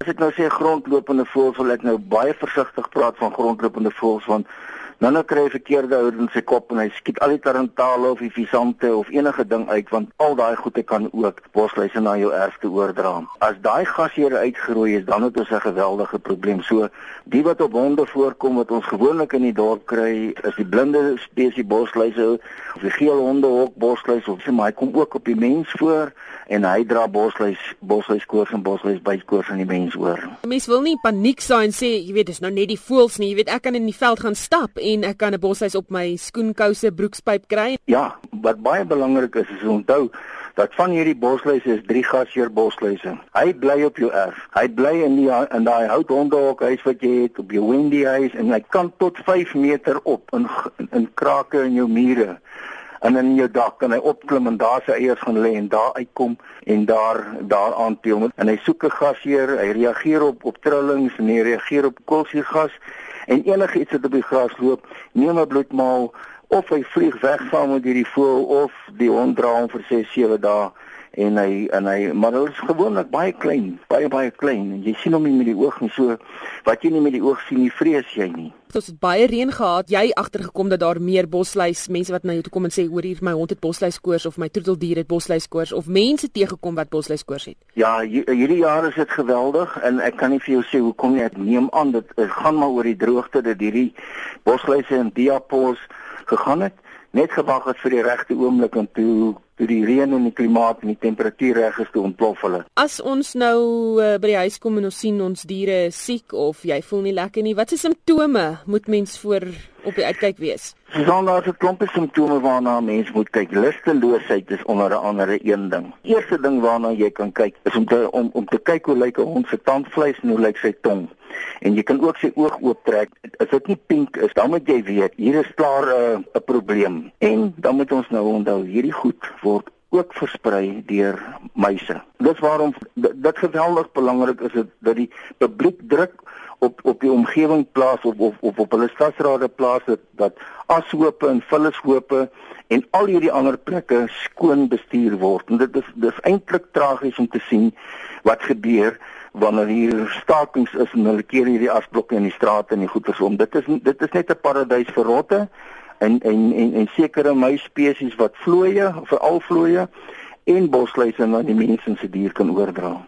As ek nou sê grondlopende voëls, wil ek nou baie versigtig praat van grondlopende voëls want Nou nou kry hy verkeerde hout in sy kop en hy skiet al die tarantale of die visante of enige ding uit want al daai goede kan ook bosluise na jou erfte oordra. As daai gasheer uitgerooi is, dan het ons 'n geweldige probleem. So die wat op honde voorkom wat ons gewoonlik in die dorp kry, is die blinde spesies bosluise of die geel honde hok bosluis of sy maar hy kom ook op die mens voor en hy dra bosluis bosluiskoors en bosluis bytkoors aan die mens oor. Mens wil nie paniek saai en sê jy weet dis nou net die voëls nie, jy weet ek kan in die veld gaan stap en ek kan 'n boshuis op my skoenkouse broekspyp kry. Ja, wat baie belangrik is is onthou dat van hierdie bosluise is drie gasheer bosluise. Hy bly op jou erf. Hy bly in die in daai houthondehok huis wat jy het op jou windy huis en hy kan tot 5 meter op in in krake in jou mure en in jou dak kan hy opklim en daar sy eiers gaan lê en daar uitkom en daar daar aanteel en hy soek 'n gasheer, hy reageer op op trillings en hy reageer op koolsuurgas en enigiets wat op die gras loop, neem 'n bloedmaal of hy vlieg weg saam met hierdie voël of die hond dra hom vir 6, 7 dae en hy en hy maar hulle is gewoonlik baie klein, baie baie klein en jy sien hom nie met die oog nie so wat jy nie met die oog sien nie, vrees jy nie. Ons het baie reën gehad. Jy agtergekom dat daar meer bosluis, mense wat na jou toe kom en sê hoor hier my hond het bosluiskoors of my troeteldier het bosluiskoors of mense teëgekom wat bosluiskoors het. Ja, hierdie jaar is dit geweldig en ek kan nie vir jou sê hoekom nie. Ek neem aan dit gaan maar oor die droogte dat hierdie bosluise in Diapos gegaan het. Net gewag het vir die regte oomblik om toe toe die reën en die klimaat en die temperatuur reg is te ontplof hulle. As ons nou uh, by die huis kom en ons sien ons diere is siek of jy voel nie lekker nie, wat is simptome moet mens voor op die uitkyk wees? Dis dan daar 'n klomp simptome waarna mens moet kyk. Lusteloosheid is onder andere een ding. Eerste ding waarna jy kan kyk is om te om om te kyk hoe lyk 'n hond se tandvleis en hoe lyk sy tong. En jy kan ook sy oog ooptrek. As dit nie pink is, dan moet jy weet hier is klaar 'n uh, 'n probleem. En dan moet ons nou onthou hierdie goed word ook versprei deur muise. Dit is waarom dit geweldig belangrik is dat die publiek druk op op die omgewing plaas of of of op hulle stadsrade plaas dat, dat ashope en vullishope en al hierdie ander plekke skoon bestuur word. En dit is dis eintlik tragies om te sien wat gebeur wanneer hier stakings is en hulle keer hierdie asblokke in die strate en die goeders om. Dit is dit is net 'n paradys vir rotte en en en en sekere muisspesies wat vlooie, veral vlooie en bosluise na die mense se dier kan oordra.